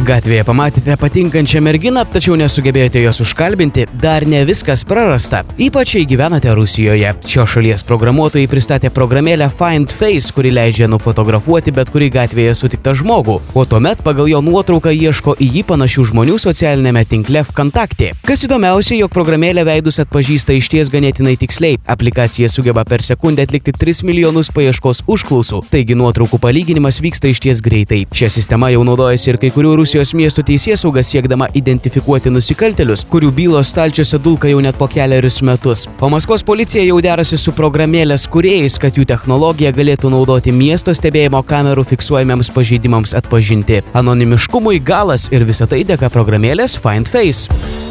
Gatvėje pamatėte patinkančią merginą, tačiau nesugebėjote jos užkalbinti, dar ne viskas prarasta. Ypač jei gyvenate Rusijoje. Šio šalies programuotojai pristatė programėlę Find Face, kuri leidžia nufotografuoti bet kurį gatvėje sutiktą žmogų, o tuomet pagal jo nuotrauką ieško į jį panašių žmonių socialinėme tinkle VKontakte. Kas įdomiausia, jog programėlė veidus atpažįsta iš ties ganėtinai tiksliai. Aplikacija sugeba per sekundę atlikti 3 milijonus paieškos užklausų, taigi nuotraukų palyginimas vyksta iš ties greitai. Šią sistemą jau naudojasi ir kai kurių Rusijos miestų teisėsauga siekdama identifikuoti nusikaltelius, kurių bylos stalčiuose dulka jau net po keliarius metus. O Maskvos policija jau derasi su programėlės kuriejais, kad jų technologija galėtų naudoti miesto stebėjimo kamerų fiksuojamiems pažeidimams atpažinti. Anonimiškumui galas ir visą tai dėka programėlės Find Face.